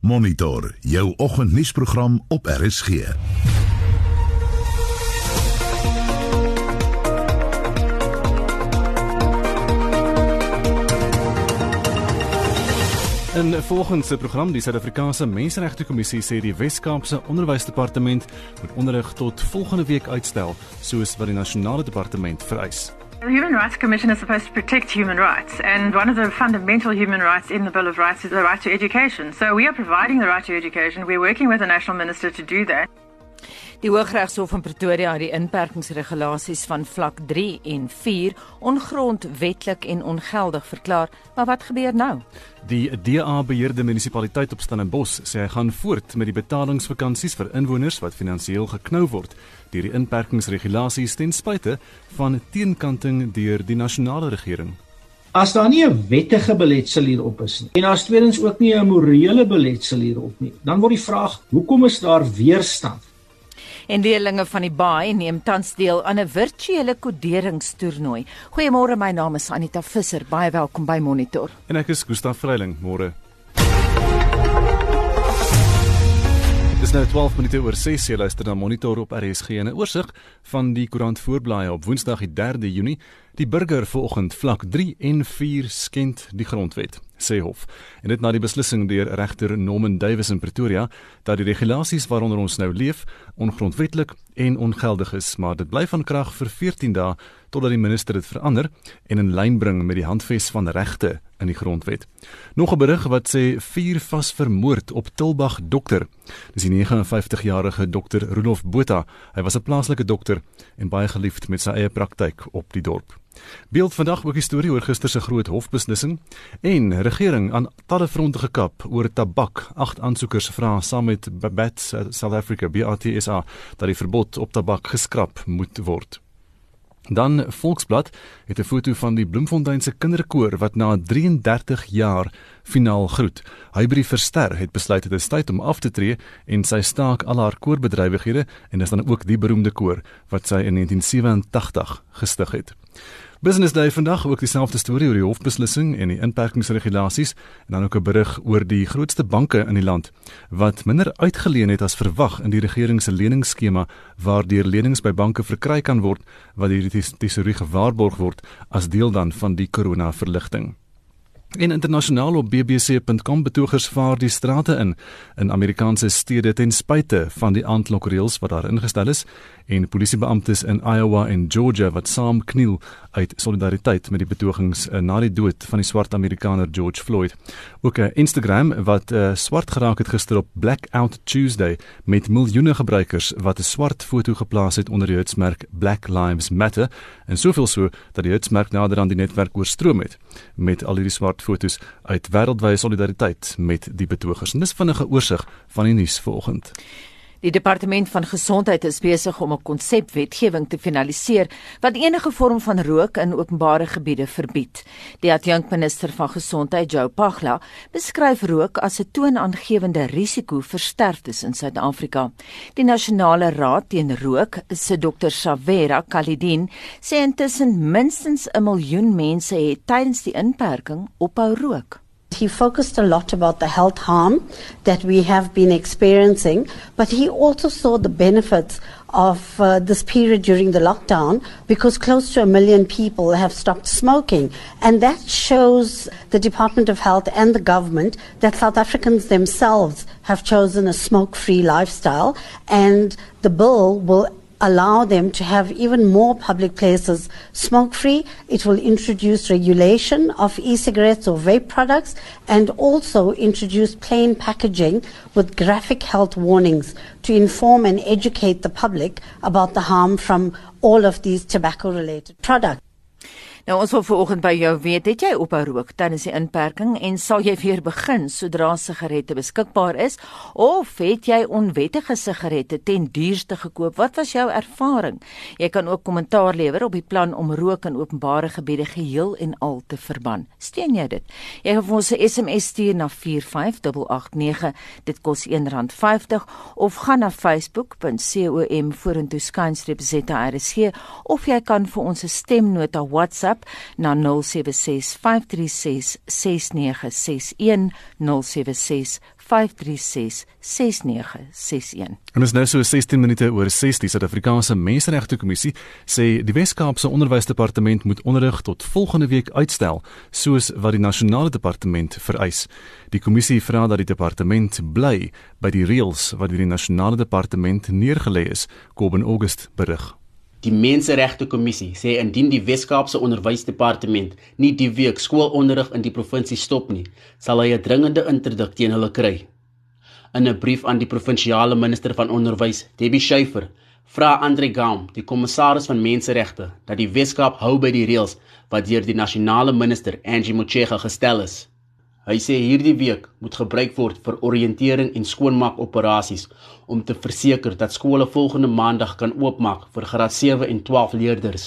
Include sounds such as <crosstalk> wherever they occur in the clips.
Monitor jou oggendnuusprogram op RSG. In volgens se program die Suid-Afrikaanse Menseregte Kommissie sê die Wes-Kaapse Onderwysdepartement moet onderrig tot volgende week uitstel soos wat die nasionale departement vereis. The Human Rights Commission is supposed to protect human rights, and one of the fundamental human rights in the Bill of Rights is the right to education. So we are providing the right to education. We're working with the National Minister to do that. Die Hooggeregshof in Pretoria het die inperkingsregulasies van vlak 3 en 4 ongrondwetlik en ongeldig verklaar. Maar wat gebeur nou? Die DA beheerde munisipaliteit op Stellenbosch sê hy gaan voort met die betalingsvakansies vir inwoners wat finansiëel geknou word deur die inperkingsregulasies ten spyte van teenkanting deur die nasionale regering. As daar nie 'n wettige beletsel hierop is nie en as tweedens ook nie 'n morele beletsel hierop nie, dan word die vraag: hoekom is daar weerstand? En leerlinge van die Baai neem tans deel aan 'n virtuele koderingstoernooi. Goeiemôre, my naam is Anita Visser. Baie welkom by Monitor. En ek is Gustaf Vreiling. Môre. Dis nou 12 minute oor 6 jy luister na Monitor op RSG en 'n oorsig van die koerant voorblaaie op Woensdag die 3de Junie. Die burger vanoggend vlak 3 en 4 skend die grondwet, sê hof. En dit na die beslissing deur regter Norman Davis in Pretoria dat die regulasies waaronder ons nou leef ongrondwetlik en ongeldig is, maar dit bly van krag vir 14 dae totdat die minister dit verander en in lyn bring met die handves van regte in die grondwet. Nog 'n berig wat sê vier vas vermoord op Tilbag dokter. Dis die 59-jarige dokter Rudolf Botha. Hy was 'n plaaslike dokter en baie geliefd met sy eie praktyk op die dorp. Beeld vandag ook die storie oor gister se groot hofbeslissing en regering aan talle fronte gekap oor tabak. Agt aansoekers vra saam met BAT South Africa BATSA dat die verbod op tabak geskraap moet word. Dan Volksblad het 'n foto van die Bloemfontein se kinderkoor wat na 33 jaar finaal groet. Hybrid Verster het besluit dit is tyd om af te tree en sy staak al haar koorbedrywighede en dis dan ook die beroemde koor wat sy in 1987 gestig het. Business Day vandag ook dieselfde storie oor die hofbeslissing en die inperkingsregulasies en dan ook 'n berig oor die grootste banke in die land wat minder uitgeleen het as verwag in die regering se leningsskema waardeur lenings by banke verkry kan word wat deur die tesourier gewaarborg word as deel dan van die korona verligting. En internasionaal op bbc.com betogers vaar die strate in in Amerikaanse stede ten spyte van die aanklokreëls wat daar ingestel is en polisiebeamptes in Iowa en Georgia wat saam kniel uit solidariteit met die betogings uh, na die dood van die swart Amerikaner George Floyd. Ook 'n uh, Instagram wat uh, swart geraak het gister op Blackout Tuesday met miljoene gebruikers wat 'n swart foto geplaas het onder die hitsmerk Black Lives Matter en soveel so dat die hitsmerk nader aan die netwerk oorstroom het met al hierdie swart fotos uit wêreldwye solidariteit met die betogers. En dis vinnige oorsig van die nuus vanoggend. Die departement van gesondheid is besig om 'n konsepwetgewing te finaliseer wat enige vorm van rook in openbare gebiede verbied. Die adjunkminister van gesondheid, Joe Pagla, beskryf rook as 'n toonaangewende risiko vir sterftes in Suid-Afrika. Die nasionale raad teen rook, se Dr. Savera Kalidin, sê intussen minstens 'n miljoen mense het tydens die inperking ophou rook. He focused a lot about the health harm that we have been experiencing, but he also saw the benefits of uh, this period during the lockdown because close to a million people have stopped smoking. And that shows the Department of Health and the government that South Africans themselves have chosen a smoke free lifestyle. And the bill will allow them to have even more public places smoke free. It will introduce regulation of e cigarettes or vape products and also introduce plain packaging with graphic health warnings to inform and educate the public about the harm from all of these tobacco related products. Nou ons wil vanoggend by jou weet, het jy ophou rook tydens die inperking en sal jy weer begin sodra sigarette beskikbaar is of het jy onwettige sigarette ten duurste gekoop? Wat was jou ervaring? Jy kan ook kommentaar lewer op die plan om rook in openbare gebiede geheel en al te verban. Steun jy dit? Jy kan ons 'n SMS stuur na 45889. Dit kos R1.50 of gaan na facebook.com vorentoe skynstreep ZRSG of jy kan vir ons 'n stemnota WhatsApp WhatsApp na 0765366961 0765366961 536 6961. En is nou so 16 minute oor 6 die Suid-Afrikaanse Menseregte Kommissie sê die Wes-Kaapse Onderwysdepartement moet onderrig tot volgende week uitstel soos wat die nasionale departement vereis. Die kommissie vra dat die departement bly by die reëls wat deur die nasionale departement neergelê is, Kobben August berig. Die Menseregte Kommissie sê indien die Wes-Kaapse Onderwysdepartement nie die week skoolonderrig in die provinsie stop nie, sal hy 'n dringende interdik teen hulle kry. In 'n brief aan die provinsiale minister van onderwys, Debbie Schuyfer, vra Andre Gaum, die kommissaris van menseregte, dat die Wes-Kaap hou by die reëls wat deur die nasionale minister Angie Motshega gestel is. Hy sê hierdie week moet gebruik word vir oriëntering en skoonmaak operasies om te verseker dat skole volgende maandag kan oopmaak vir graad 7 en 12 leerders.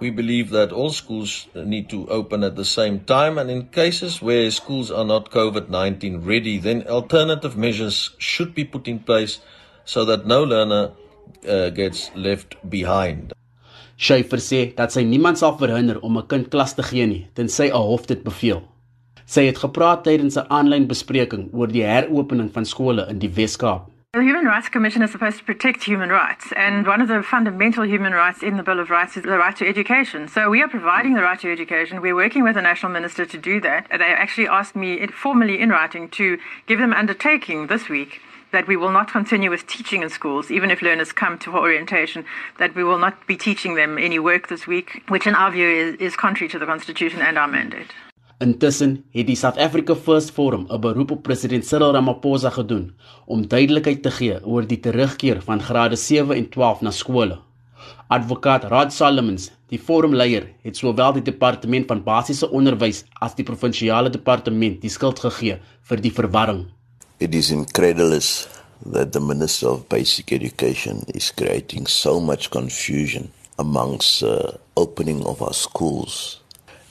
We believe that all schools need to open at the same time and in cases where schools are not COVID-19 ready then alternative measures should be put in place so that no learner uh, gets left behind. Schaefer sê dat sy niemand sal verhinder om 'n kind klas te gee nie tensy 'n hof dit beveel. Sy het gepraat tydens 'n aanlyn bespreking oor die heropening van skole in die Wes-Kaap. The Human Rights Commission is supposed to protect human rights, and one of the fundamental human rights in the Bill of Rights is the right to education. So we are providing the right to education. We're working with the National Minister to do that. They actually asked me formally in writing to give them undertaking this week that we will not continue with teaching in schools, even if learners come to orientation, that we will not be teaching them any work this week, which in our view is, is contrary to the Constitution and our mandate. Intussen het die South Africa First Forum 'n beroep op president Cyril Ramaphosa gedoen om duidelikheid te gee oor die terugkeer van grade 7 en 12 na skole. Advokaat Rod Solomons, die forumleier, het sowel die departement van basiese onderwys as die provinsiale departement die skuld gegee vir die verwarring. It is incredulous that the minister of basic education is creating so much confusion amongst uh, opening of our schools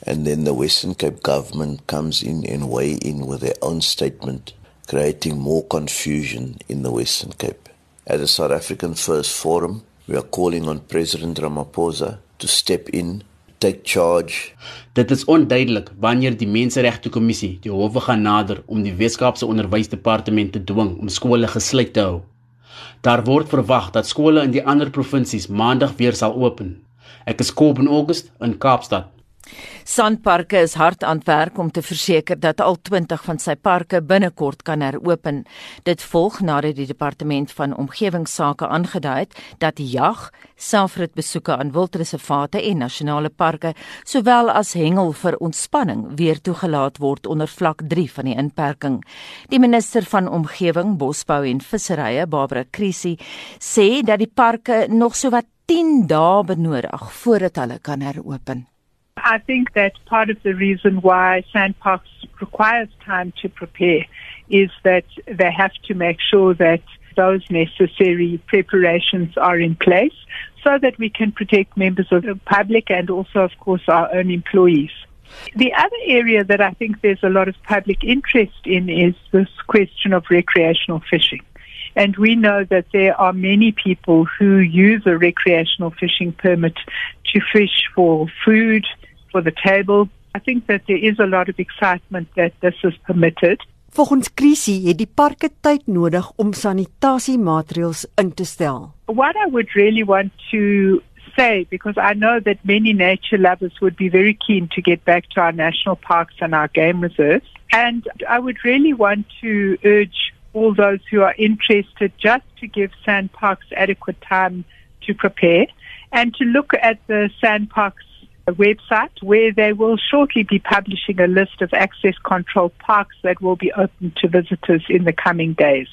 and then the Western Cape government comes in and weigh in with their own statement, creating more confusion in the Western Cape. At the South African First Forum, we are calling on President Ramaphosa to step in, take charge. Dit is onduidelik wanneer die Menseregte Kommissie die howe gaan nader om die Wes-Kaapse Onderwysdepartement te dwing om skole gesluit te hou. Daar word verwag dat skole in die ander provinsies maandag weer sal open. Ek is Kob in August in Kaapstad. Sandparke is hard aan werk om te verseker dat al 20 van sy parke binnekort kan heropen. Dit volg nadat die departement van omgewingsake aangedui het dat jag, selfritbesoeke aan wildreservate en nasionale parke, sowel as hengel vir ontspanning weer toegelaat word onder vlak 3 van die inperking. Die minister van omgewing, bosbou en visserye, Barbara Krisi, sê dat die parke nog sowat 10 dae benodig voordat hulle kan heropen. I think that part of the reason why Sandparks requires time to prepare is that they have to make sure that those necessary preparations are in place so that we can protect members of the public and also, of course, our own employees. The other area that I think there's a lot of public interest in is this question of recreational fishing. And we know that there are many people who use a recreational fishing permit to fish for food, for the table. I think that there is a lot of excitement that this is permitted. Volgens Krisie het die parke tyd nodig om sanitasiemaatreëls in te stel. What I would really want to say because I know that many nature lovers would be very keen to get back to our national parks and our game reserves and I would really want to urge all those who are interested just to give sand parks adequate time to prepare and to look at the sand parks a website where they will shortly be publishing a list of access control parks that will be open to visitors in the coming days.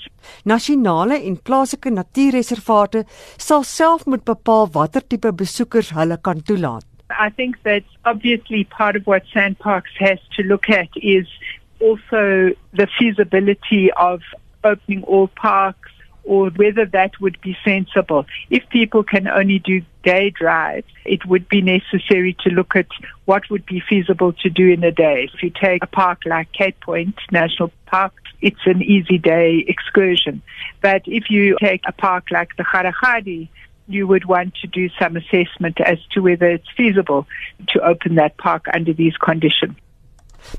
Nasionale en plaaslike natuurreservate sal self moet bepaal watter tipe besoekers hulle kan toelaat. I think that obviously part of what Sandparks has to look at is also the feasibility of opening all parks or whether that would be sensible. If people can only do day drives, it would be necessary to look at what would be feasible to do in a day. If you take a park like Cape Point National Park, it's an easy day excursion. But if you take a park like the Kharahadi, you would want to do some assessment as to whether it's feasible to open that park under these conditions.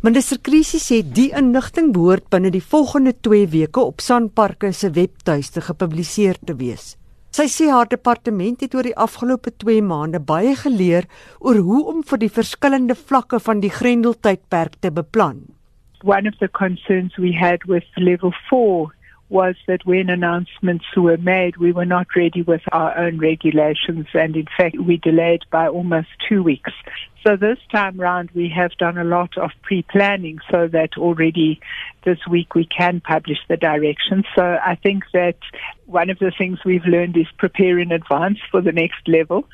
Minister Krisi sê die inligting behoort binne die volgende 2 weke op Sanparks se webtuiste gepubliseer te wees. Sy sê haar departement het oor die afgelope 2 maande baie geleer oor hoe om vir die verskillende vlakke van die Grendeltydperk te beplan. One of the concerns we had with level 4 was that when announcements were made, we were not ready with our own regulations, and in fact, we delayed by almost two weeks. So this time round, we have done a lot of pre-planning so that already this week we can publish the directions. So I think that one of the things we've learned is prepare in advance for the next level.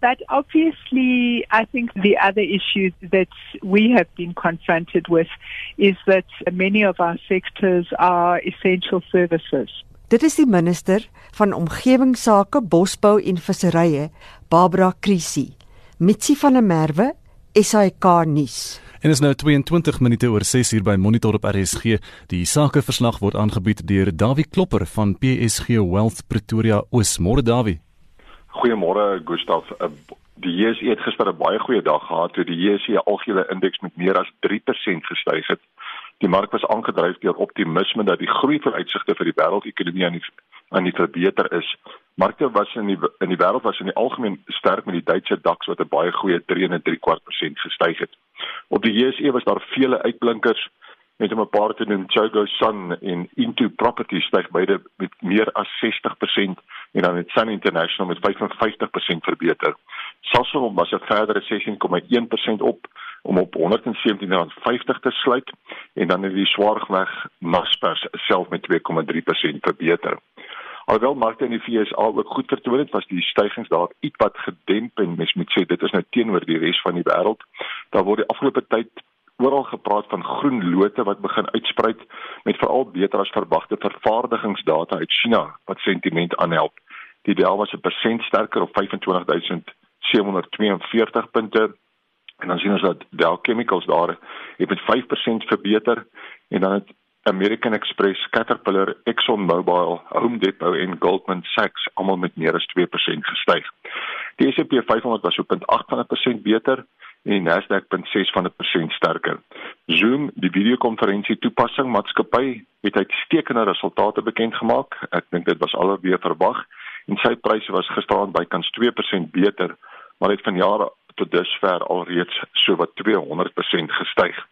But obviously, I think the other issue that we have been confronted with is that many of our sectors are essential services. Dit is die minister van omgewingsake, bosbou en visserye, Barbara Krisi. Mitsi van der Merwe, SAK nuus. En is nou 22 minute oor 6 uur by Monitor op RSG. Die sakeverslag word aangebied deur Dawie Klopper van PSG Wealth Pretoria Oos. Môre Dawie. Goeiemôre Gustaf. Eh, die JSE het gister 'n baie goeie dag gehad toe die JSE algehele indeks met meer as 3% gestyg het. Die mark was aangedryf deur optimisme dat die groeivooruitsigte vir die wêreldekonomie aan die aan die verbeter is. Markte was in die in die wêreld was in die algemeen sterk met die Duitse DAX wat 'n baie goeie 3.3% gestyg het. Op die JSE was daar vele uitblinkers met 'n paar te doen Chogo Sun en Into Property styg beide met meer as 60% en dan het Sun International met 55% verbeter. Sasol was 'n verdere 16,1% op om op R117.50 te sluit en dan het die swaargeweg Naspers self met 2,3% verbeter. Alhoewel markte in die VS ook goed vertoon het, was die stygings daar ietwat gedemp en mens moet sê dit is nou teenoor die res van die wêreld. Daar word die afgelope tyd oral gepraat van groen lote wat begin uitspruit met veral beter as verwagte vervaardigingsdata uit China wat sentiment aanhelp. Die Dow was 'n persent sterker op 25742 punte en dan sien ons dat Dow Chemicals daar het met 5% verbeter en dan het American Express, Caterpillar, ExxonMobil, Home Depot en Goldman Sachs almal met meer as 2% gestyg. Die S&P 500 was op 0.8% beter en die Nasdaq punt 6 van 'n persent sterker. Zoom, die videokonferensie toepassing maatskappy, het uitstekende resultate bekend gemaak. Ek dink dit was alweer verwag en sy pryse was gisteraand bykans 2% beter, maar het vanjaar tot dusver alreeds so wat 200% gestyg.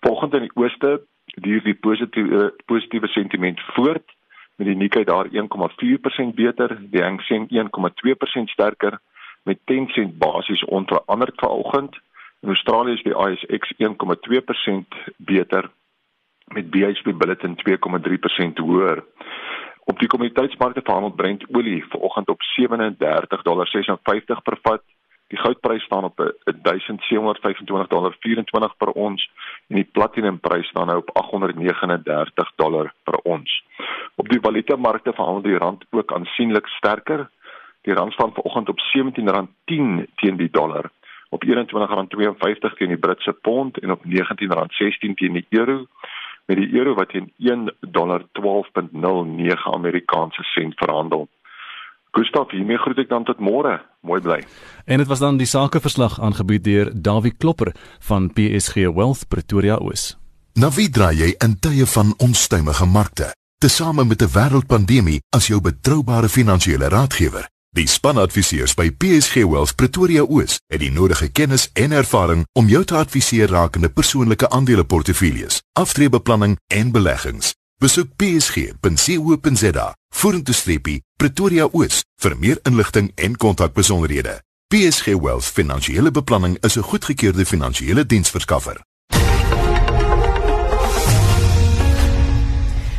Volgens in die ooste duur die positiewe positiewe sentiment voort met die Nikkei daar 1,4% beter, die Hang Seng 1,2% sterker met 10 sent basies onder ander vanoggend. In Australië is die ASX 1,2% beter met BHP Billiton 2,3% hoër. Op die kommoditeitsmarkte verhandel Brent olie vanoggend op 37.56 per vat. Die goudprys staan op 1725.24 per ons en die platinumprys staan nou op 839 dollar per ons. Op die valutamarkte verhandel die rand ook aansienlik sterker Die rand staan vanoggend op R17.10 teen die dollar, op R21.52 teen die Britse pond en op R19.16 teen die euro met die euro wat teen 1.12.09 Amerikaanse sent verhandel. Gustav, hiermee groet ek dan tot môre. Mooi bly. En dit was dan die sakeverslag aangebied deur Dawie Klopper van PSG Wealth Pretoria Oos. Navidra jy in tye van onstuimige markte, tesame met 'n wêreldpandemie as jou betroubare finansiële raadgewer. Die spanadviseurs by PSG Wealth Pretoria Oos het die nodige kennis en ervaring om jou te adviseer rakende persoonlike aandeleportefeuilles, aftreebeplanning en beleggings. Besoek psg.co.za vorentoe streepie Pretoria Oos vir meer inligting en kontakbesonderhede. PSG Wealth Finansiële Beplanning is 'n goedgekeurde finansiële diensverskaffer.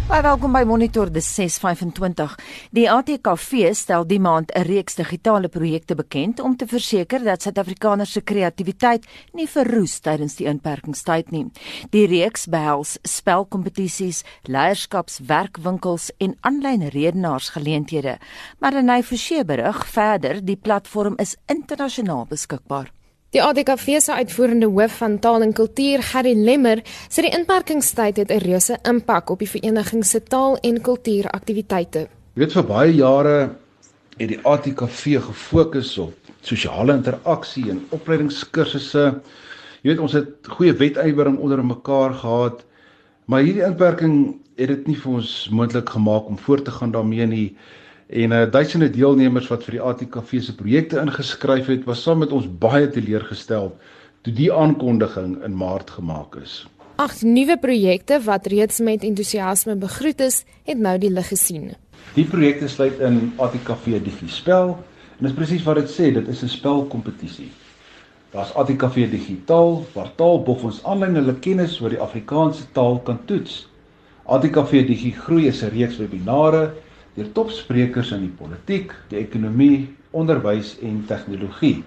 Baie welkom by Monitor die 625. Die ATKV stel die maand 'n reeks digitale projekte bekend om te verseker dat Suid-Afrikaners se kreatiwiteit nie verroes tydens die inperkingstyd nie. Die reeks behels spelkompetisies, leierskapswerkwinkels en aanlyn redenaarsgeleenthede. Maar Renay Forsie berig verder, die platform is internasionaal beskikbaar. Die ADKV se uitvoerende hoof van taal en kultuur, Gerry Lemmer, sê die inperkingstyd het 'n reuse impak op die vereniging se taal en kultuuraktiwiteite. Jy weet vir baie jare het die ADKV gefokus op sosiale interaksie en opleidingskursusse Jy weet ons het goeie wetywering onder mekaar gehad, maar hierdie inperking het dit nie vir ons moontlik gemaak om voort te gaan daarmee nie. En uh, duisende deelnemers wat vir die ATKV se projekte ingeskryf het, was saam met ons baie teleurgestel toe die aankondiging in Maart gemaak is. Agt nuwe projekte wat reeds met entoesiasme begroet is, het nou die lig gesien. Die projekte sluit in ATKV Digispel en dis presies wat dit sê, dit is 'n spelkompetisie. Daar's ATKV Digitaal waar taalboffels aanlyn hulle kennis oor die Afrikaanse taal kan toets. ATKV Digi Groei is 'n reeks webinare deur topsprekers in die politiek, die ekonomie, onderwys en tegnologie.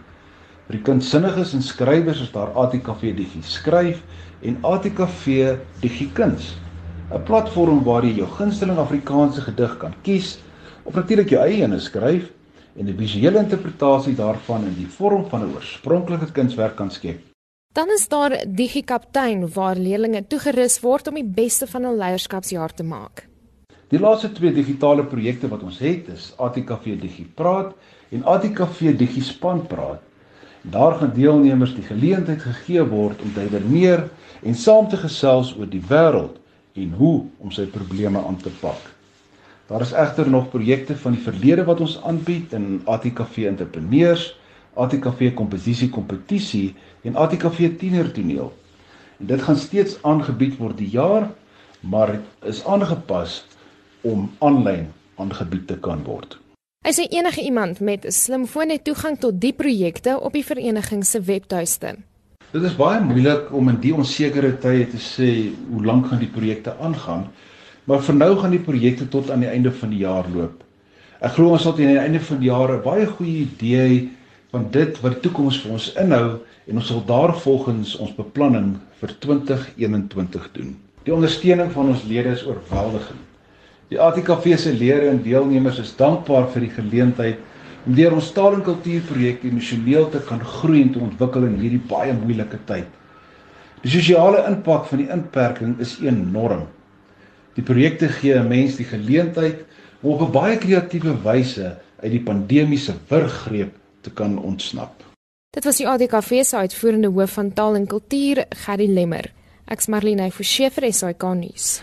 Vir die kindsinniges en skrywers is daar ATKV Digi Skryf en ATKV Digi Kuns. 'n Platform waar jy jou gunsteling Afrikaanse gedig kan kies of natuurlik jou eie ene skryf en 'n visuele interpretasie daarvan in die vorm van 'n oorspronklike kunswerk kan skep. Dan is daar Digi Kaptein waar leerders toegerus word om die beste van hul leierskapsjaar te maak. Die laaste twee digitale projekte wat ons het is ATKV Digi Praat en ATKV Digi Span Praat. Daar gaan deelnemers die geleentheid gegee word om te redeneer en saam te gesels oor die wêreld en hoe om sy probleme aan te pak. Daar is egter nog projekte van die verlede wat ons aanbied in ATKV Entrepreneurs, ATKV Komposisie Kompetisie en ATKV Tienertoneel. En dit gaan steeds aangebied word die jaar, maar is aangepas om aanlyn aangebied te kan word. Hy sê enige iemand met 'n slimfoon het toegang tot die projekte op die vereniging se webtuiste. Dit is baie moeilik om in die onsekere tye te sê hoe lank gaan die projekte aangaan, maar vir nou gaan die projekte tot aan die einde van die jaar loop. Ek glo ons sal teen die einde van die jaar 'n baie goeie idee van dit wat die toekoms vir ons inhou en ons sal daarvolgens ons beplanning vir 2021 doen. Die ondersteuning van ons lede is oorweldigend. Die ATKV se lede en deelnemers is dankbaar vir die geleentheid om deur ons taal en kultuurprojekte emosioneel te kan groei en te ontwikkel in hierdie baie moeilike tyd. Die sosiale impak van die inperking is enorm. Die projekte gee 'n mens die geleentheid om op 'n baie kreatiewe wyse uit die pandemiese wurggreep te kan ontsnap. Dit was die ATKV se uitvoerende hoof van taal en kultuur, Gary Lemmer. Ek's Marlene Forsie vir SAK nuus.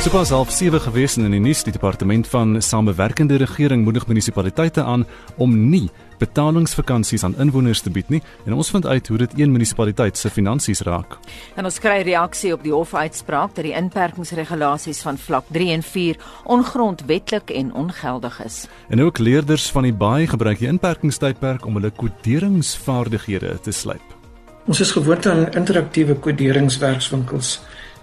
Sopas half 7 gewees in die nuus die departement van samewerkende regering moedig munisipaliteite aan om nie betalingsvakansies aan inwoners te bied nie en ons vind uit hoe dit een munisipaliteit se finansies raak. En ons kry reaksie op die hofuitspraak dat die inperkingsregulasies van vlak 3 en 4 ongrondwetlik en ongeldig is. En ook leerders van die baai gebruik die inperkingstydperk om hulle koderingsvaardighede te slyp. Ons is gewoond aan interaktiewe koderingswerkswinkels.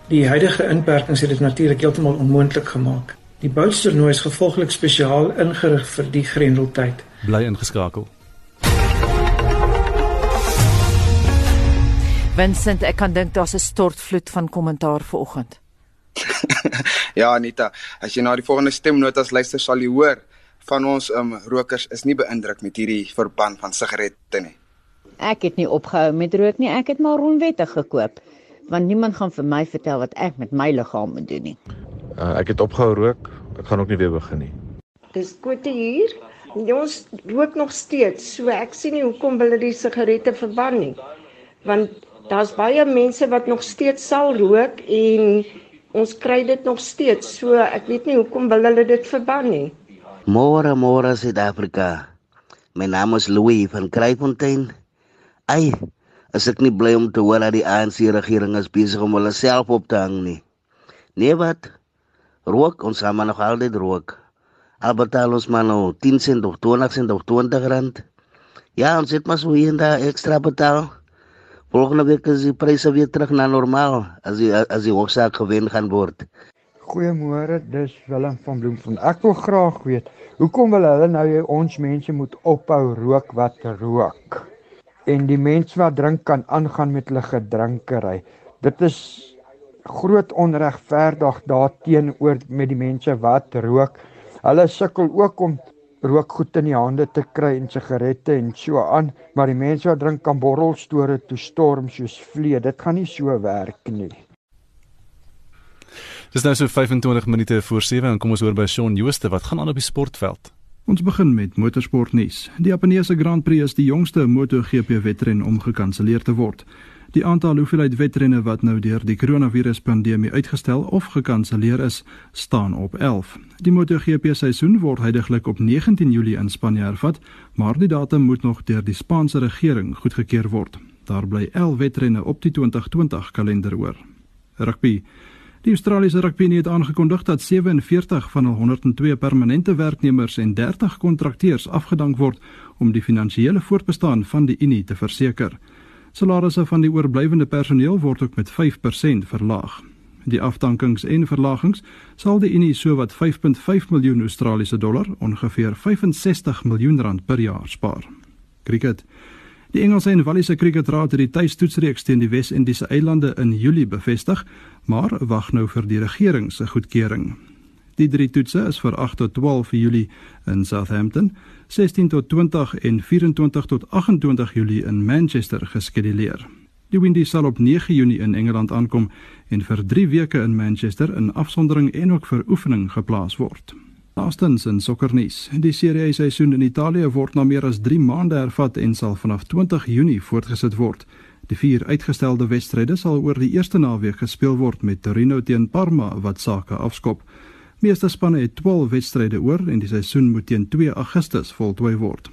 Die huidige inperkings het dit natuurlik heeltemal onmoontlik gemaak. Die Boulstoernooi is gevolglik spesiaal ingerig vir die Grendeltyd. Bly ingeskakel. Vincent, ek kan dink daar's 'n stortvloed van kommentaar vanoggend. <laughs> ja, Anita, as jy na die volgende stemnotas luister, sal jy hoor van ons um rokers is nie beïndruk met hierdie verband van sigarette nie. Ek het nie opgehou met rook nie, ek het maar onwettig gekoop want niemand gaan vir my vertel wat ek met my liggaam moet doen nie. Uh, ek het opgehou rook, ek gaan ook nie weer begin nie. Dis kote hier. Ons rook nog steeds. So ek sien nie hoekom hulle die sigarette verban nie. Want daar's baie mense wat nog steeds sal rook en ons kry dit nog steeds. So ek weet nie hoekom hulle dit verban nie. Môre môre Suid-Afrika. My naam is Louis van Kraaifontein. Ai, as ek nie bly om te hoor dat die ANC regering is besig om hulle self op te hang nie. Nee wat? Rook ons gaan maar nog altyd rook. Al betaal ons maar nou 10 sent of 20 sent of 20 rand. Ja, ons het maar so hier en daar ekstra betaal. Volgende week is die pryse weer terug na normaal as die as die hoogsaak gewen gaan word. Goeiemôre, dis Willem van Bloemfontein. Ek wil graag weet, hoekom wil hulle nou ons mense moet ophou rook wat rook? En die mense wat drink kan aangaan met hulle gedrinkery. Dit is groot onregverdig daarteenoor met die mense wat rook. Hulle sukkel ook om rookgoed in die hande te kry en sigarette en so aan, maar die mense wat drink kan borrelstore toe storm soos vlee. Dit gaan nie so werk nie. Dis nou so 25 minute voor 7 en kom ons hoor by Shaun Jooste wat gaan aan op die sportveld. Ons begin met motorsportnuus. Die Japaneese Grand Prix is die jongste MotoGP wedren om gekanselleer te word. Die aantal hoeveelheid wedrenne wat nou deur die koronaviruspandemie uitgestel of gekanselleer is, staan op 11. Die MotoGP seisoen word heidaglik op 19 Julie in Spanje hervat, maar die datum moet nog deur die Spaanse regering goedgekeur word. Daar bly 11 wedrenne op die 2020 kalender oor. Rugby. Die Australiese rugby het aangekondig dat 47 van hul 102 permanente werknemers en 30 kontrakteurs afgedank word om die finansiële voortbestaan van die Unie te verseker. Salarisse van die oorblywende personeel word ook met 5% verlaag. Die afdankings en verlagings sal die Unie sowat 5.5 miljoen Australiese dollar, ongeveer 65 miljoen rand per jaar spaar. Cricket. Die Engelse en Walliese Cricketraad het die tuistoetsreeks teen die Wes-Indiese eilande in Julie bevestig, maar wag nou vir die regering se goedkeuring. Die drie toetse is vir 8 tot 12 Julie in Southampton, 16 tot 20 en 24 tot 28 Julie in Manchester geskeduleer. Die Windies sal op 9 Junie in Engeland aankom en vir 3 weke in Manchester in afsondering en ook vir oefening geplaas word. Laastens in sokkernuus. Die Serie A seisoen in Italië word na meer as 3 maande hervat en sal vanaf 20 Junie voortgesit word. Die vier uitgestelde wedstryde sal oor die eerste naweek gespeel word met Torino teen Parma wat sake afskop. Meeste spanne het 12 wedstryde oor en die seisoen moet teen 2 Augustus voltooi word.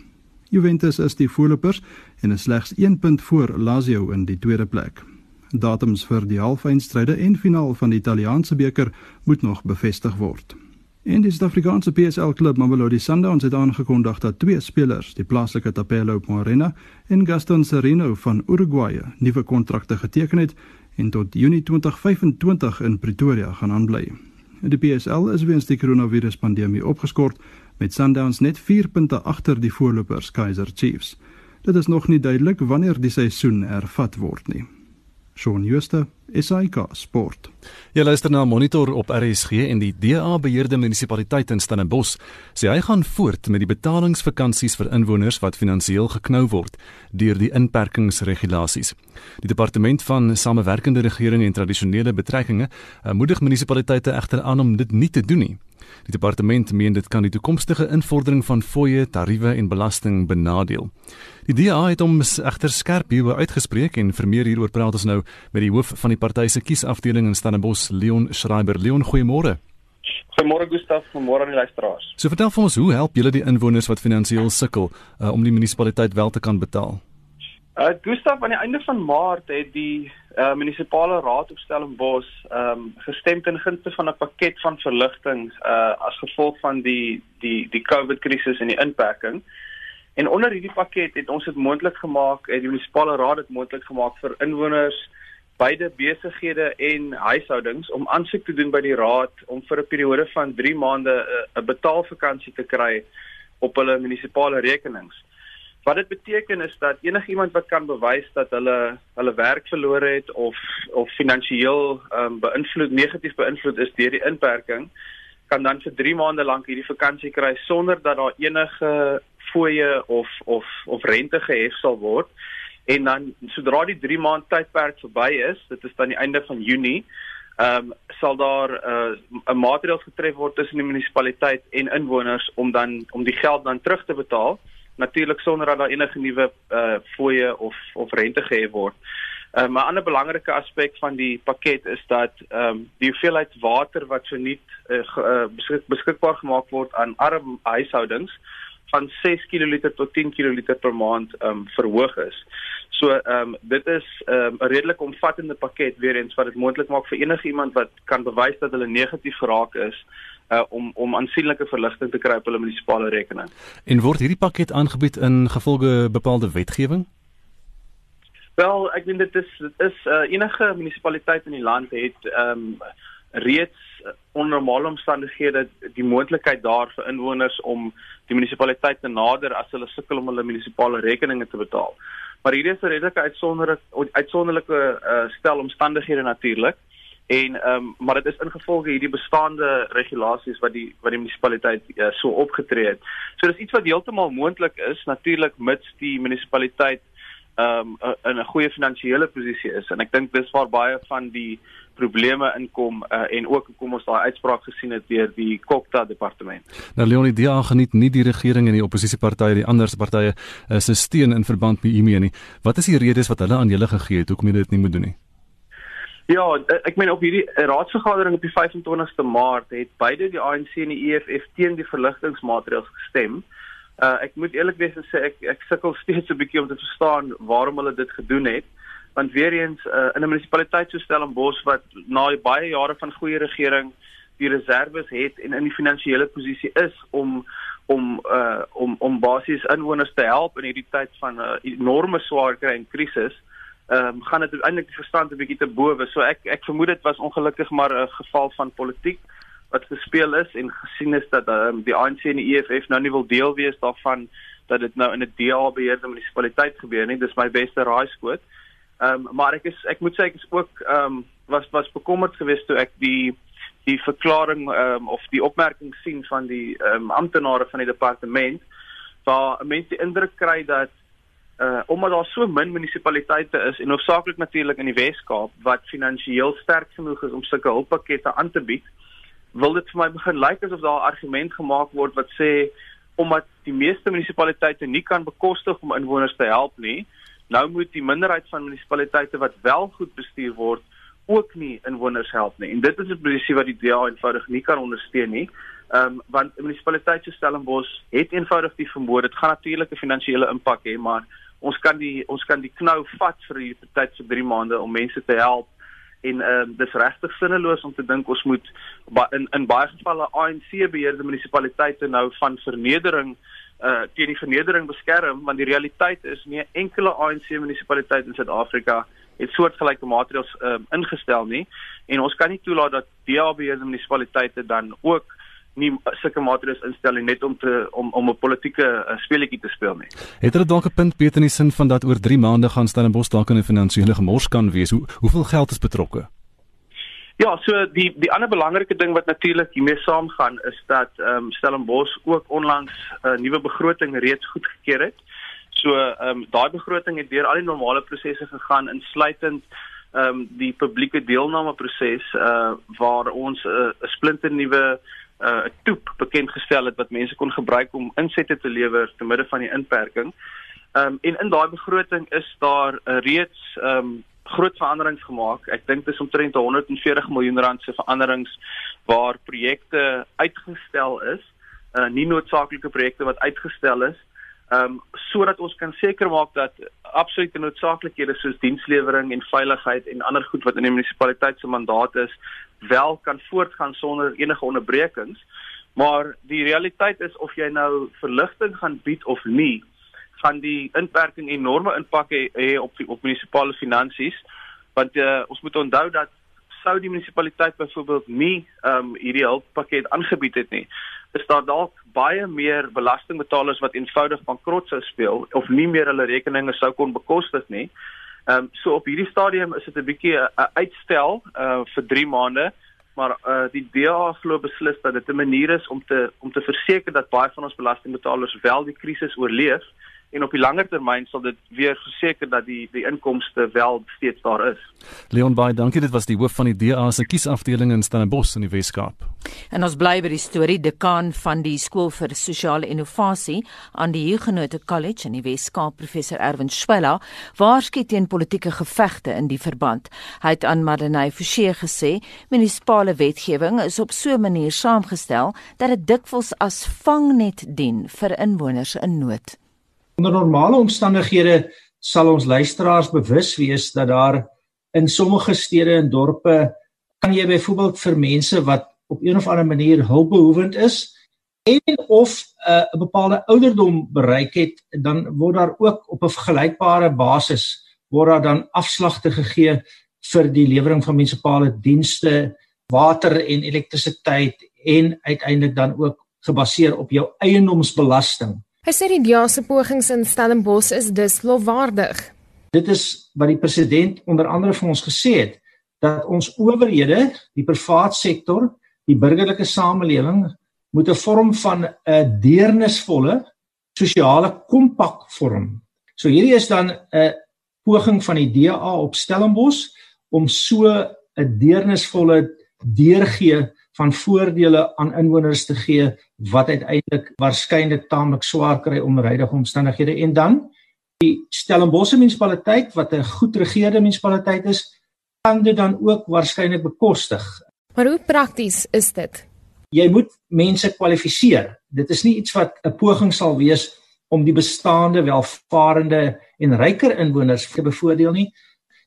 Juventus is die voorlopers en is slegs 1 punt voor Lazio in die tweede plek. Datums vir die halfeindstryde en finaal van die Italiaanse beker moet nog bevestig word. En die Suid-Afrikaanse PSL klub Mamelodi Sundowns het aangekondig dat twee spelers, die plaaslike Tapelo Morena en Gaston Sereno van Uruguay, nuwe kontrakte geteken het en tot Junie 2025 in Pretoria gaan aanbly. Die PSL is weens die koronaviruspandemie opgeskort met Sundowns net 4 punte agter die voorlopers Kaizer Chiefs. Dit is nog nie duidelik wanneer die seisoen hervat word nie. Shaun Schuster, SAK Sport. Jy luister na Monitor op RSG en die DA beheerde munisipaliteit in Stellenbosch sê hy gaan voort met die betalingsvakansies vir inwoners wat finansiëel geknou word deur die inperkingsregulasies. Die departement van samewerkende regering en tradisionele betrekkinge moedig munisipaliteite egter aan om dit nie te doen nie. Die departement meen dit kan die toekomstige invordering van fooie, tariewe en belasting benadeel. Die DA het hom egter skerp hieroor uitgespreek en vir meer hieroor praat ons nou met die hoof van die party se kiesafdeling in Stellenbosch, Leon Schreiber. Leon, goeiemôre. Goeiemôre Gustaf, goeiemôre aan die luisteraars. So vertel vir ons, hoe help julle die inwoners wat finansiëel sukkel uh, om die munisipaliteit wel te kan betaal? Uh Gustaf aan die einde van Maart het die uh munisipale raad op Stellenbosch ehm um, gestem ten gunste van 'n pakket van verligting uh as gevolg van die die die COVID krisis en die inperking. En onder hierdie pakket het ons dit moontlik gemaak, het die munisipale raad dit moontlik gemaak vir inwoners beide besighede en huishoudings om aansoek te doen by die raad om vir 'n periode van 3 maande 'n betaalvakansie te kry op hulle munisipale rekenings. Wat dit beteken is dat enigiemand wat kan bewys dat hulle hulle werk verloor het of of finansiëel um, beïnvloed negatief beïnvloed is deur die inperking, kan dan vir 3 maande lank hierdie vakansie kry sonder dat daar enige fooie of of of rente gehef sal word. En dan sodra die 3 maand tydperk verby is, dit is dan die einde van Junie, ehm um, sal daar 'n uh, maatreël getref word tussen die munisipaliteit en inwoners om dan om die geld dan terug te betaal natuurlik sonder dat daar enige nuwe uh fooie of of rente gehef word. Um, 'n ander belangrike aspek van die pakket is dat ehm um, die hoeveelheid water wat verniet uh, uh, beskik, beskikbaar gemaak word aan arm huishoudings van 6 kl tot 10 kl per maand ehm um, verhoog is. So ehm um, dit is ehm um, 'n redelik omvattende pakket weer eens wat dit moontlik maak vir enige iemand wat kan bewys dat hulle negatief geraak is uh, om om aansienlike verligting te kry op hulle munisipale rekening. En word hierdie pakket aangebied in gevolge bepaalde wetgewing? Wel, ek dink dit is dit is uh, enige munisipaliteit in die land het ehm um, reeds onder normale omstandighede die moontlikheid daar vir inwoners om die munisipaliteit te nader as hulle sukkel om hulle munisipale rekeninge te betaal. Maar hierdie is 'n redelike uitsonderlike uitsonderlike uh, stel omstandighede natuurlik en ehm um, maar dit is ingevolge hierdie bestaande regulasies wat die wat die munisipaliteit uh, so opgetree het. So dis iets wat heeltemal moontlik is natuurlik mits die munisipaliteit ehm um, in 'n goeie finansiële posisie is en ek dink dis waar baie van die probleme inkom uh, en ook kom ons daai uitspraak gesien het deur die Kokta departement. Nou Leonie DA geniet nie die regering en die oppositiepartye die ander partye uh, se steun in verband met hiermee nie. Wat is die redes wat hulle aan julle gegee het hoekom jy dit nie moet doen nie? Ja, ek meen op hierdie raadsvergadering op die 25ste Maart het beide die ANC en die EFF teen die verligtingmaatreëls gestem. Uh ek moet eerlik wees en sê ek ek sukkel <laughs> steeds 'n bietjie om te verstaan waarom hulle dit gedoen het. Want weer eens uh, in 'n munisipaliteit so Stellenbosch wat na baie jare van goeie regering die reserves het en in die finansiële posisie is om om uh om om basies inwoners te help in hierdie tyd van 'n uh, enorme swaar kry en krisis, ehm um, gaan dit eintlik die verstand 'n bietjie te bowe. So ek ek vermoed dit was ongelukkig maar 'n geval van politiek wat gespeel is en gesien is dat um, die ANC en die EFF nou nie wil deel wees daarvan dat dit nou in 'n DA beheerde munisipaliteit gebeur nie. Dis my beste raaiskoot. Ehm um, maar ek is ek moet sê ek is ook ehm um, was was bekommerd geweest toe ek die die verklaring ehm um, of die opmerking sien van die ehm um, amptenare van die departement waar mense indruk kry dat uh omdat daar so min munisipaliteite is en hoofsaaklik natuurlik in die Wes-Kaap wat finansiëel sterk genoeg is om sulke hulppakkette aan te bied, wil dit vir my begin lyk asof daar 'n argument gemaak word wat sê omdat die meeste munisipaliteite nie kan bekostig om inwoners te help nie, nou moet die minderheid van munisipaliteite wat wel goed bestuur word ook nie inwoners help nie. En dit is 'n posisie wat die DA eenvoudig nie kan ondersteun nie. Ehm um, want 'n munisipaliteit so Stellenbosch het eenvoudig die vermoë dit gaan natuurlik 'n finansiële impak hê, maar ons kan die ons kan die knou vat vir die tyd vir 3 maande om mense te help. En ehm uh, dis regtig sinneloos om te dink ons moet in in baie gevalle ANC beheerde munisipaliteite nou van vernedering uh teen die vernedering beskerm want die realiteit is nie enkele ANC munisipaliteit in Suid-Afrika het soortgelyke maatreëls ehm uh, ingestel nie. En ons kan nie toelaat dat DA beheerde munisipaliteite dan ook nie sulke maatreëls instel net om te om om 'n politieke uh, speletjie te speel nie. Het hulle dalk 'n punt beter in die sin van dat oor 3 maande gaan Stellenbosch dalk in 'n finansiële gemors kan wees. Hoe hoeveel geld is betrokke? Ja, so die die ander belangrike ding wat natuurlik hiermee saamgaan is dat ehm um, Stellenbosch ook onlangs 'n uh, nuwe begroting reeds goedgekeur het. So ehm um, daai begroting het deur al die normale prosesse gegaan insluitend ehm um, die publieke deelname proses uh waar ons 'n uh, splinter nuwe uh, 'n toep bekend gestel het wat mense kon gebruik om insette te lewer te midde van die inperking. Ehm um, en in daai begroting is daar uh, reeds ehm um, groot veranderings gemaak. Ek dink dit is omtrent 140 miljoen rand se veranderings waar projekte uitgestel is, uh, nie noodsaaklike projekte wat uitgestel is ehm um, sodat ons kan seker maak dat absolute noodsaaklikhede soos dienslewering en veiligheid en ander goed wat in die munisipaliteit se mandaat is wel kan voortgaan sonder enige onderbrekings. Maar die realiteit is of jy nou verligting gaan bied of nie, gaan die inperking enorme impak hê, op die op munisipale finansies. Want uh, ons moet onthou dat sou die munisipaliteit byvoorbeeld nie ehm um, hierdie hulppakket aangebied het nie, is daar dalk baie meer belastingbetalers wat eenvoudig bankrot sou speel of nie meer hulle rekeninge sou kon bekostig nie. Ehm um, so op hierdie stadium is dit 'n bietjie 'n uitstel uh vir 3 maande, maar uh die DA glo beslis dat dit 'n manier is om te om te verseker dat baie van ons belastingbetalers wel die krisis oorleef en op die langer termyn sal dit weer verseker dat die die inkomste wel steeds daar is. Leon Bey, dankie. Dit was die hoof van die DA se kiesafdeling in Stellenbosch in die Weskaap. En ons bly by die storie dekaan van die skool vir sosiale innovasie aan die Huguenot College in die Weskaap, professor Erwin Schwella, waarsku teen politieke gevegte in die verband. Hy het aan Madeleine Forsie gesê, munisipale wetgewing is op so 'n manier saamgestel dat dit dikwels as vangnet dien vir inwoners in nood. Onder normale omstandighede sal ons luisteraars bewus wees dat daar in sommige stede en dorpe kan jy byvoorbeeld vir mense wat op een of ander manier hulpbehoevend is en of 'n uh, bepaalde ouderdom bereik het dan word daar ook op 'n vergelykbare basis word daar dan afslagte gegee vir die lewering van munisipale dienste, water en elektrisiteit en uiteindelik dan ook gebaseer op jou eiendomsbelasting. Hy sê die DEA se pogings in Stellenbosch is dus lofwaardig. Dit is wat die president onder andere vir ons gesê het dat ons owerhede, die privaat sektor, die burgerlike samelewing moet 'n vorm van 'n deernisvolle sosiale kompak vorm. So hierdie is dan 'n poging van die DA op Stellenbosch om so 'n deernisvolle deurgee van voordele aan inwoners te gee wat uiteindelik waarskynlik taamlik swaar kry onder huidige omstandighede en dan die Stellenbosch munisipaliteit wat 'n goed regeerde munisipaliteit is kan dit dan ook waarskynlik bekostig. Maar hoe prakties is dit? Jy moet mense kwalifiseer. Dit is nie iets wat 'n poging sal wees om die bestaande welvarende en ryker inwoners te bevoordeel nie.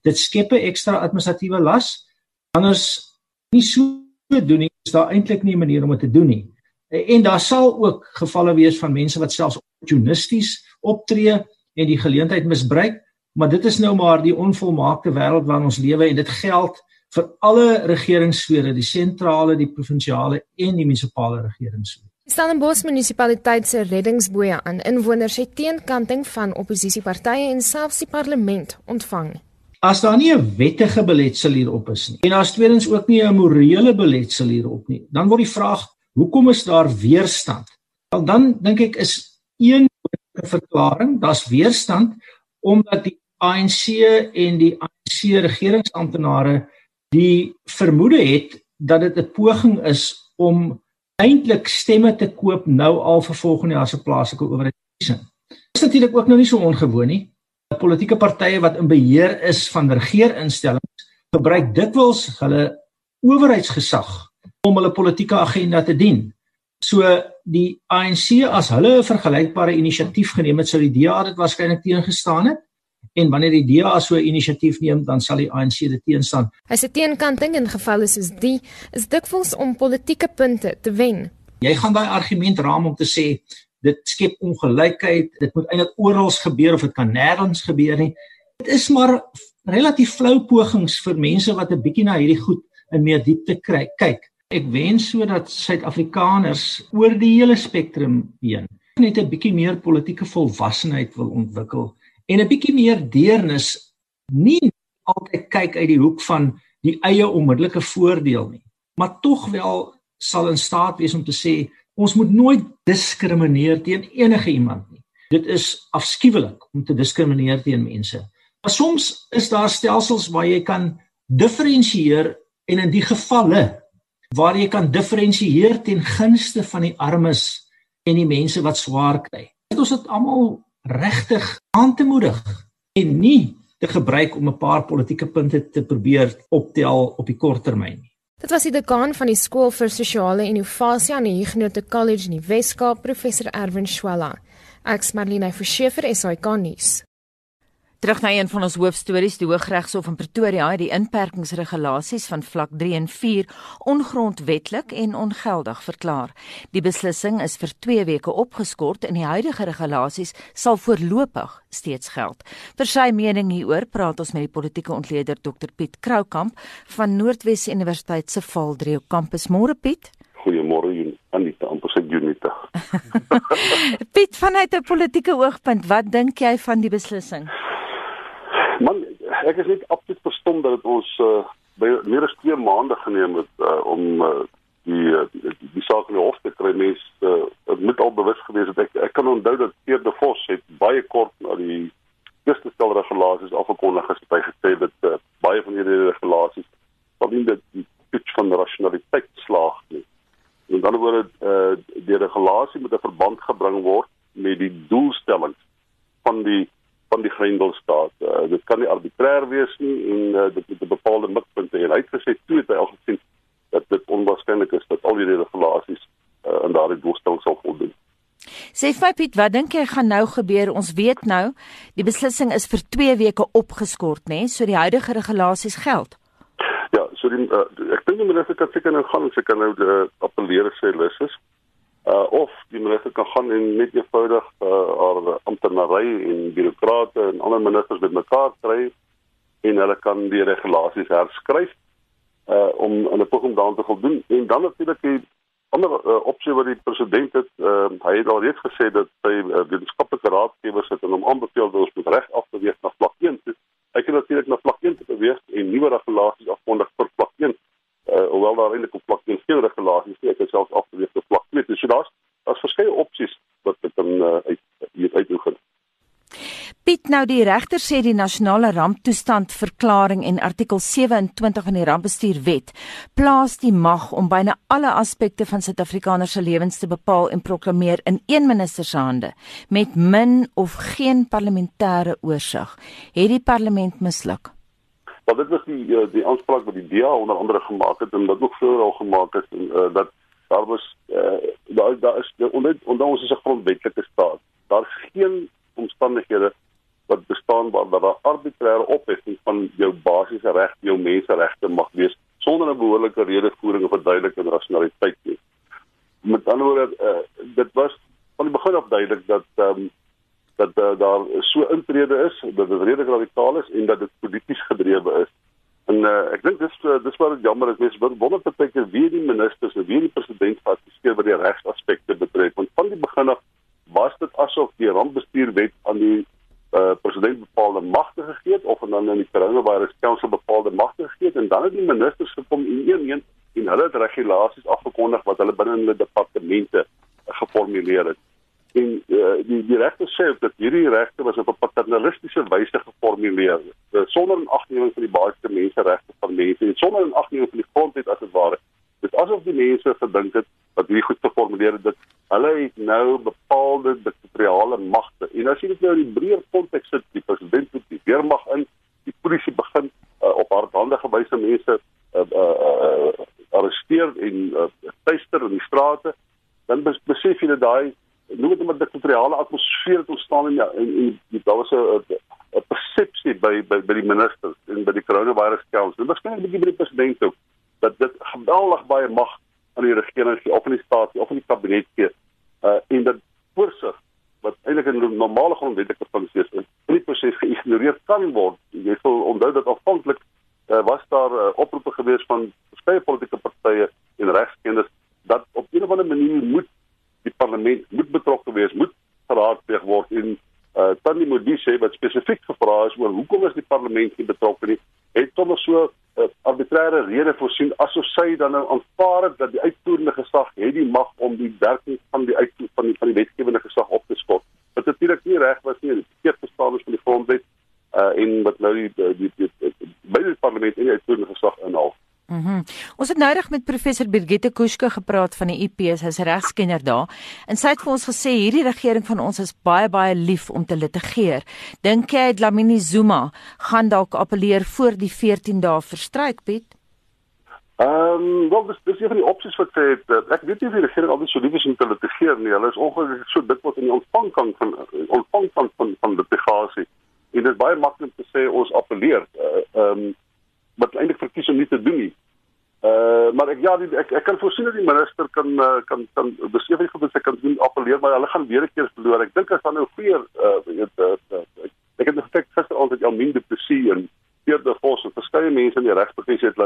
Dit skep 'n ekstra administratiewe las. Anders nie so doen nie, is daar eintlik nie 'n manier om dit te doen nie. En daar sal ook gevalle wees van mense wat selfs opportunisties optree en die geleentheid misbruik, maar dit is nou maar die onvolmaakte wêreld waarin ons lewe en dit geld vir alle regeringssfere, die sentrale, die provinsiale en die munisipale regeringssfere. Stellenbosch munisipaliteit se reddingsboë aan inwoners het teenkanting van oppositiepartye en selfs die parlement ontvang. As daar nie 'n wettige beletsel hierop is nie en daar's tweedens ook nie 'n morele beletsel hierop nie, dan word die vraag, hoekom is daar weerstand? Wel dan dink ek is een verklaring, daar's weerstand omdat die ANC en die ANC regeringsamptenare die vermoede het dat dit 'n poging is om eintlik stemme te koop nou al vir volgende jaar se plaaslike owerheidsverkiesing. Dit is natuurlik ook nou nie so ongewoon nie politieke partye wat in beheer is van regeerinstellings gebruik dikwels hulle owerheidsgesag om hulle politieke agenda te dien. So die ANC as hulle 'n vergelykbare inisiatief geneem het, sou die DA dit waarskynlik teengestaan het. En wanneer die DA so 'n inisiatief neem, dan sal die ANC dit teenstaan. Hy sê teenkanting in gevalle soos die is dikwels om politieke punte te wen. Jy gaan daai argument raam om te sê dit skep ongelykheid. Dit moet eintlik oral gebeur of dit kan nêrens gebeur nie. Dit is maar relatief flou pogings vir mense wat 'n bietjie na hierdie goed in meer diepte kry kyk. Ek wens sodat suid-afrikaners oor die hele spektrum heen net 'n bietjie meer politieke volwassenheid wil ontwikkel en 'n bietjie meer deernis nie altyd kyk uit die hoek van die eie onmiddellike voordeel nie maar tog wel sal in staat wees om te sê Ons moet nooit diskrimineer teen enige iemand nie. Dit is afskuwelik om te diskrimineer teen mense. Maar soms is daar stelsels waar jy kan diferensieer en in die gevalle waar jy kan diferensieer ten gunste van die armes en die mense wat swaar kry. Dit ons dit almal regtig aan te moedig en nie te gebruik om 'n paar politieke punte te probeer optel op die kort termyn nie. Dit was die dekaan van die skool vir sosiale innovasie aan die Huguenot College in die Wes-Kaap, professor Erwin Schwella. Ek's Marlene Verschiefer, SAK nuus. Terug na een van ons hoofstories, die Hooggeregshof in Pretoria het die inperkingsregulasies van vlak 3 en 4 ongrondwetlik en ongeldig verklaar. Die beslissing is vir 2 weke opgeskort en die huidige regulasies sal voorlopig steeds geld. Vir sy mening hieroor praat ons met die politieke ontleder Dr Piet Kroukamp van Noordwes Universiteit se Valdrio kampus. Môre Piet. Goeiemôre Anita, amper sê Junita. <laughs> Piet, vanuit 'n politieke oogpunt, wat dink jy van die beslissing? Man, ek is net absoluut verstom dat ons uh, by meer as 2 maande geneem het uh, om uh, die, die die saak in die hof te kry. Mens uh, moet al bewus gewees het ek ek kan onthou dat Pierre de Vos het baie kort na die eerste stel regulasies afgekondig het by gesê dat uh, baie van hierdie regulasies van die die pitch van die rationaliteit slaag nie. En dan word dit uh, die regulasie met 'n verband gebring word met die doelstellings van die van die Grendelstaat. Uh, dit kan nie arbitrêr wees nie en uh, dit moet 'n bepaalde mikpunte hê. Hy het gesê toe het hy al gesien dat dit onwaarskynlik is dat al die regulasies uh, aan daardie doelstelling sal voldoen. Sê Fapit, wat dink jy gaan nou gebeur? Ons weet nou die beslissing is vir 2 weke opgeskort, nê? So die huidige regulasies geld. Ja, so die, uh, ek dink die minister kan seker nou gaan, sy kan nou uh, appeleer sê lus is uh of die minister kan gaan en net eenvoudig uh haar amptenary en birokrate en ander ministers bymekaar kry en hulle kan die regulasies herskryf uh om 'n poging daaraan te voldoen. En dan natuurlik die ander uh, opsie wat die president het uh hy het al reeds gesê dat sy uh, wetenskaplike raadgewers het en hom aanbeveel dat ons moet reg af beweeg na vlak 1 toe. Hy kan natuurlik na vlak 1 te beweeg en nuwe regulasies afkondig vir vlak 1 uh, hoewel daar eintlik op vlak 1 geen regulasies nie, ek het selfs afgeweeg op vlak 2. Dus so daar's daar's verskeie opsies wat ek dan uh, uit hier uitoefen. Piet nou die regter sê die nasionale ramptoestand verklaring en artikel 27 van die rampbestuurwet plaas die mag om byna alle aspekte van Suid-Afrikaners se lewens te bepaal en proklameer in een minister se hande met min of geen parlementêre oorsig. Het die parlement misluk? Maar dit was die uh, die aanspraak wat die DA onder andere gemaak het en wat ook vroeër al gemaak het en uh, dat daar was uh, daar daar is onder onder ons is 'n grondwetlike staat. Daar's geen omstandighede wat bestaan waar daar 'n arbitreëre opheffing van jou basiese reg, jou menseregte mag wees sonder 'n behoorlike redevoering of verduideliking en rasionaliteit nie. Met ander woorde, uh, dit was van die begin af duidelik dat ehm um, dat uh, daar intrede is dat dit redelik radikaal is en dat dit polities gedrewe is. En uh, ek dink dis uh, dis wat jammer is. Mense wonder partykeer wie die ministers en wie die president geassisteer wat die regsaspekte betref. Want van die begin af was dit asof die rampbestuurwet aan die uh, president bepaalde magte gegee het of dan aan die coronavirus council bepaalde magte gegee het en dan het die ministers gekom in een een en hulle het regulasies afgekondig wat hulle binne hulle departemente geformuleer het. En uh, die die regte sê dat hierdie regte was op 'n paternalistiese wyse geformuleer. Sonder 'n agneming van die basiese menseregte van mense en sonder 'n agneming van die grondwet as dit ware. Dit asof die mense gedink het wat hierdie goed geformuleer het dat hulle het nou bepaalde diktatoriale magte. En as jy dit nou in die breër konteks sit die president het die weermag in die polisie begin uh, op hardhandige wyse mense uh, uh, uh, arresteer en uh, tuister in die strate dan besef jy dat daai noem dit 'n diktatoriale atmosfeer het ontstaan in en, en, en daar was 'n 'n persepsie by, by by die ministers en by die coronavirus council. Dit net 'n bietjie by die president ook dat dit geweldig baie mag aan die regering gee of aan die staat of aan die kabinet gee. Uh en dat voorsig wat eintlik 'n normale grondwetlike funksie is, in die proses geïgnoreer kan word. Jy sal onthou dat afhanklik uh, was daar uh, oproepe gewees van verskeie politieke partye en regskennis dat op 'n of ander manier moet die parlement moet betrokke wees, moet geraadpleeg word en uh Tannie Modise wat spesifiek gevra is oor hoekom is die parlement nie betrokke nie, het sommer so 'n uh, arbitreëre rede voorsien asof sy dan nou aanvaar het dat die uitvoerende gesag het die mag om die werking van die uit van die van die wetgewende gesag op te skort. Wat natuurlik nie reg was nie, dit verkeerd verstaan is van die grondwet uh en wat nou die die die, die, die, die parlement en die uitvoerende gesag inhou. Mhm. Mm ons het noudag met professor Birgitte Kuske gepraat van die IPS, hy's regskenner daar. En sy het vir ons gesê hierdie regering van ons is baie baie lief om te litigeer. Dink jy Dlamini Zuma gaan dalk appeleer voor die 14 dae verstryk, Piet? Ehm, um, wel dis dis een van die opsies wat sê het, ek weet nie of die regering altyd so lief is om te litigeer nie. Hulle is ongelukkig so dik wat in die ontvangkant van ontvangkant van van litigasie. En dit is baie maklik te sê ons appeleer. Ehm uh, um, wat eintlik verkies om nie te doen nie. Uh maar ek ja, die, ek ek kan voorsien dat die minister kan uh, kan kan besef hy gebeur sy kan doen appeleer maar hulle gaan weer 'n keer verloor. Ek dink as dan nou weer uh weet uh, ek, ek het gesê gister altyd Almin de Plessis en Pierre Vos en verskeie mense in die regsprofessie het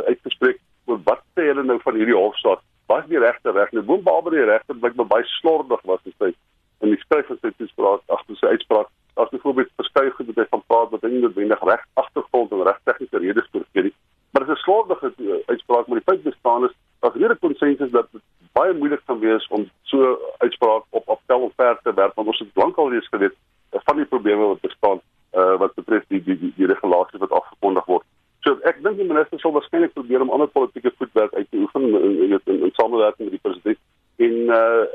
oor wat sê hulle nou van hierdie hofsaak. Was die regte reg? Nou boom behalwe die regter blyk baie slordig was hy sê in die skryf van sy toespraak agter sy uitspraak. Daar's byvoorbeeld verskeie goed wat hy van praat wat nie noodwendig reg agtergrond en reg tegniese redes voorgee nie. Maar dit is 'n slordige uh, uitspraak, maar die feit bestaan is dat hier 'n konsensus dat dit baie moeilik gaan wees om so uitspraak op appel of ver te werp want ons het lankal reeds geweet uh, van die probleme wat bestaan uh, wat betref die die die, die regulasies wat afgekondig word. So ek dink die minister sal waarskynlik probeer om ander politieke voetwerk uit te oefen in in, in, in samewerking met die president en uh,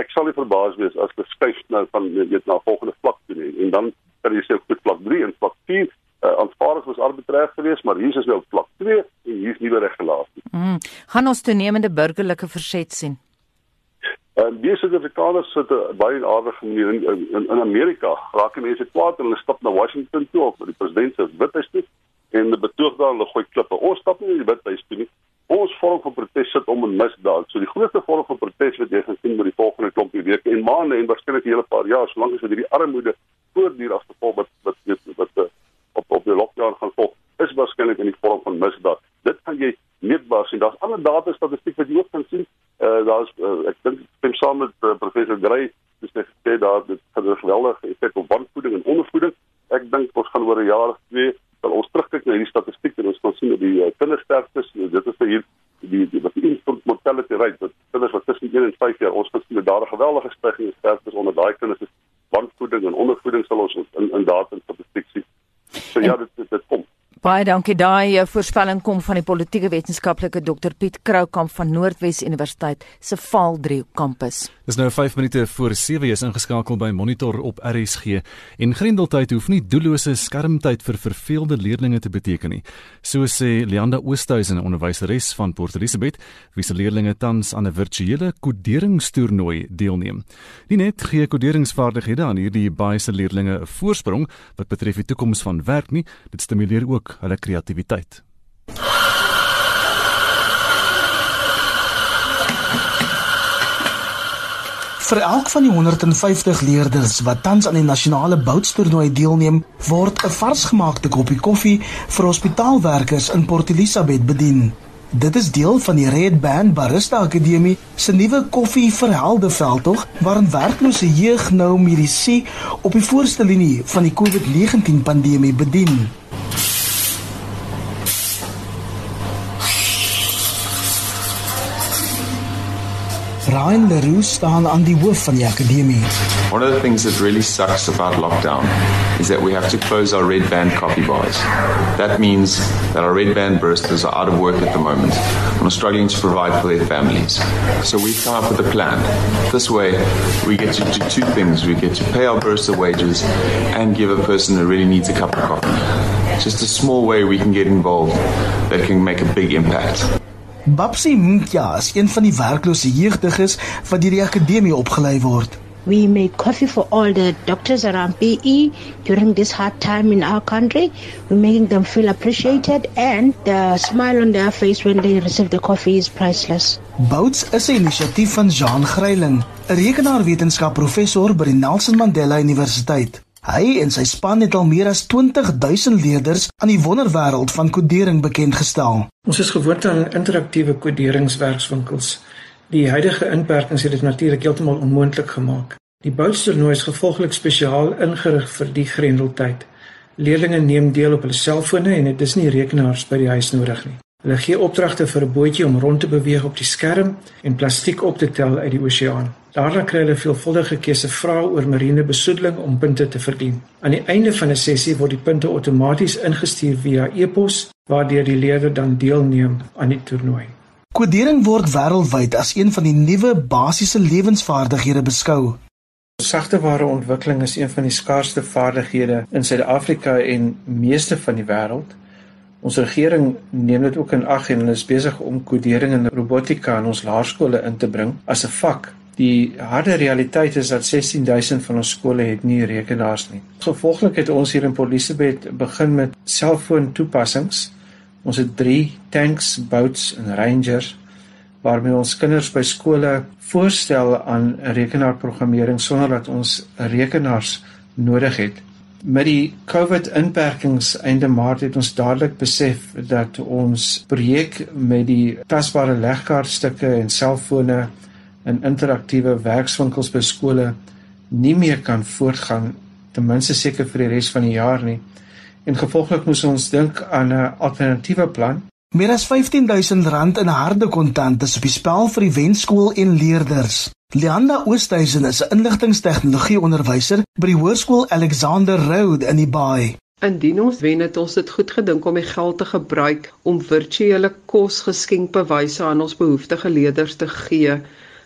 ek sal nie verbaas wees as dit skuif nou van weet na volgende vlak toe nie en dan kan jy sê op vlak 3 en vlak 4 uh, aanvaardig was arbitreer geweest maar hier is nou vlak 2 en hier is nuwe regulasies. Mm, gaan ons toenemende burgerlike verset sien? En uh, die Suid-Afrikaners sit baie aardige manier in, in in Amerika. Raak mense kwaad en hulle stap na Washington toe of by die president se withuis toe en betoog daar hulle gooi klippe. Ons stap nie in die withuis toe nie. Ons vorm van protes sit om 'n misdaad. So die grootste vorm van protes wat jy gaan sien oor die volgende klompie weke en maande en waarskynlik 'n hele paar jaar solank as dit hierdie armoede voortduur as gevolg wat wat wat, wat, wat op op die lockdown gaan volg, is waarskynlik in die vorm van misdaad. Dit kan jy meetbaar sien. Daar's ander data statistiek wat jy ook kan sien. Eh uh, daar's uh, ek dink stem saam met uh, professor Gray, dis net gesê daar dit het 'n geweldige effek op wanvoeding en ondervoeding. Ek dink ons gaan oor 'n jaar of twee dan ons terugkyk na hierdie statistiek en ons kan sien dat die uh, kindersterftes, dit is vir hier die die wat die infant mortality rate, dit kinders wat tussen 1 en 5 jaar ons gesien dat daar 'n geweldige stygings in sterftes onder daai kinders is wanvoeding en ondervoeding sal ons in in data So ja, dit dit kom. Baie dankie. Daai eh, voorspelling kom van die politieke wetenskaplike Dr Piet Kroukamp van Noordwes Universiteit se Vaaldrie kampus. Dis nou 5 minute voor 7 is ingeskakel by Monitor op RSG en Grendeltyd hoef nie doellose skermtyd vir verveelde leerders te beteken nie. So sê Leanda Oosthuizen, 'n onderwyseres van Port Elizabeth, wie se leerders tans aan 'n virtuele koderingstoernooi deelneem. Nie net gee koderingsvaardighede aan hierdie baie se leerders 'n voorsprong wat betref die toekoms van werk nie, dit stimuleer ook hulle kreatiwiteit. Vir elk van die 150 leerders wat tans aan die nasionale boutstoernooi deelneem, word 'n varsgemaakte koppie koffie vir hospitaalwerkers in Port Elizabeth bedien. Dit is deel van die Red Band Barista Akademie se nuwe koffie vir helde veldtog waarin werklose jeug nou mediese op die voorste linie van die COVID-19 pandemie bedien. Ryan Leroux staan aan die hoof van die akademie. One of the things that really sucks about lockdown is that we have to close our red band coffee bars. That means that our red band baristas are out of work at the moment and are struggling to provide for their families. So we've come up with a plan. This way, we get to do two things. We get to pay our barista wages and give a person that really needs a cup of coffee. Just a small way we can get involved that can make a big impact. Babsi Mkya is een van die werklose jeugdiges wat deur die akademie opgelei word. We make coffee for all the doctors around PE during this hard time in our country. We're making them feel appreciated and the smile on their face when they receive the coffee is priceless. Bouts is 'n inisiatief van Jean Greiling, 'n rekenaarwetenskap professor by die Nelson Mandela Universiteit. Hy en sy span het al meer as 20000 leerders aan die wonderwêreld van kodering bekend gestel. Ons is gewoond aan interaktiewe koderingswerkswinkels. Die huidige inperkings het dit natuurlik heeltemal onmoontlik gemaak. Die boutstoernooi is gevolglik spesiaal ingerig vir die grendeltyd. Leerders neem deel op hulle selfone en dit is nie rekenaars by die huis nodig nie. Hulle gee opdragte vir 'n bootjie om rond te beweeg op die skerm en plastiek op te tel uit die oseaan. Daarna kry hulle veelvuldige keuse vrae oor marine besoedeling om punte te verdien. Aan die einde van 'n sessie word die punte outomaties ingestuur via e-pos waardeur die leerder dan deelneem aan die toernooi. Kodering word wêreldwyd as een van die nuwe basiese lewensvaardighede beskou. Sagteware ontwikkeling is een van die skaarsste vaardighede in Suid-Afrika en meeste van die wêreld. Ons regering neem dit ook in ag en is besig om kodering en robotika in ons laerskole in te bring as 'n vak Die harde realiteit is dat 16000 van ons skole het nie rekenaars nie. Gevolglik het ons hier in Port Elizabeth begin met selfoon toepassings. Ons het 3 tanks, boats en rangers waarmee ons kinders by skole voorstel aan rekenaarprogrammering sonder dat ons rekenaars nodig het. Met die COVID-inperkings einde Maart het ons dadelik besef dat ons projek met die tasbare legkaartstukke en selfone in interaktiewe werkswinkels by skole nie meer kan voortgaan ten minste seker vir die res van die jaar nie. En gevolglik moes ons dink aan 'n alternatiewe plan. Meer as R15000 in harde kontant is op die spel vir die wenskool en leerders. Leanda Oosthuizen is 'n inligtingstegnologie onderwyser by die hoërskool Alexander Road in die Baai. Indien ons wen het ons dit goed gedink om die geld te gebruik om virtuele kosgeskenkbewyse aan ons behoeftige leerders te gee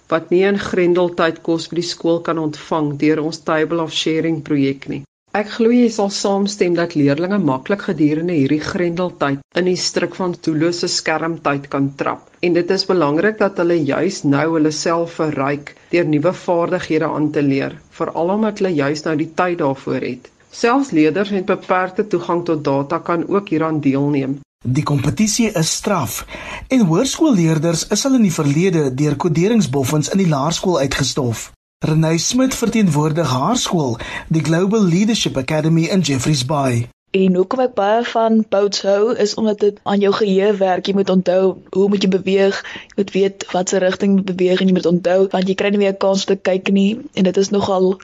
wat nie in Grendeltyd kos by die skool kan ontvang deur ons Table of Sharing projek nie. Ek glo jy sal saamstem dat leerders maklik gedurende hierdie Grendeltyd in die struik van toelose skermtyd kan trap. En dit is belangrik dat hulle juis nou hulle self verryk deur nuwe vaardighede aan te leer, veral omdat hulle juis nou die tyd daarvoor het. Selfs leerders met beperkte toegang tot data kan ook hieraan deelneem. Die kompetisie is straf en hoërskoolleerders is al in die verlede deur koderingsboffens in die laerskool uitgestof. Renée Smit verteenwoordig haar skool, die Global Leadership Academy in Jeffreys Bay. En hoekom ek baie van bouts hou is omdat dit aan jou geheue werk. Jy moet onthou hoe moet jy beweeg, jy moet weet watter rigting jy beweeg en jy moet onthou want jy kry nie meer kans te kyk nie en dit is nogal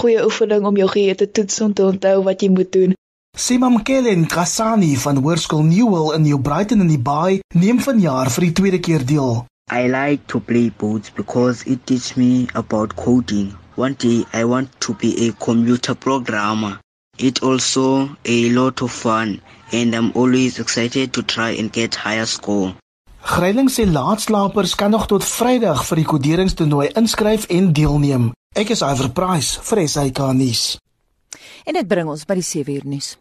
goeie oefening om jou geheue te toets om te onthou wat jy moet doen. Simam Kellen Kasani van Hoërskool Newell in New Brighton in die Baai neem vanjaar vir die tweede keer deel. I like to play boats because it teaches me about coding. One day I want to be a computer programmer. It's also a lot of fun and I'm always excited to try and get higher score. Greiling sê laatslapers kan nog tot Vrydag vir die koderingstoernooi inskryf en deelneem. Ek is Iver Price vir SAK nuus. En dit bring ons by die 7 uur nuus.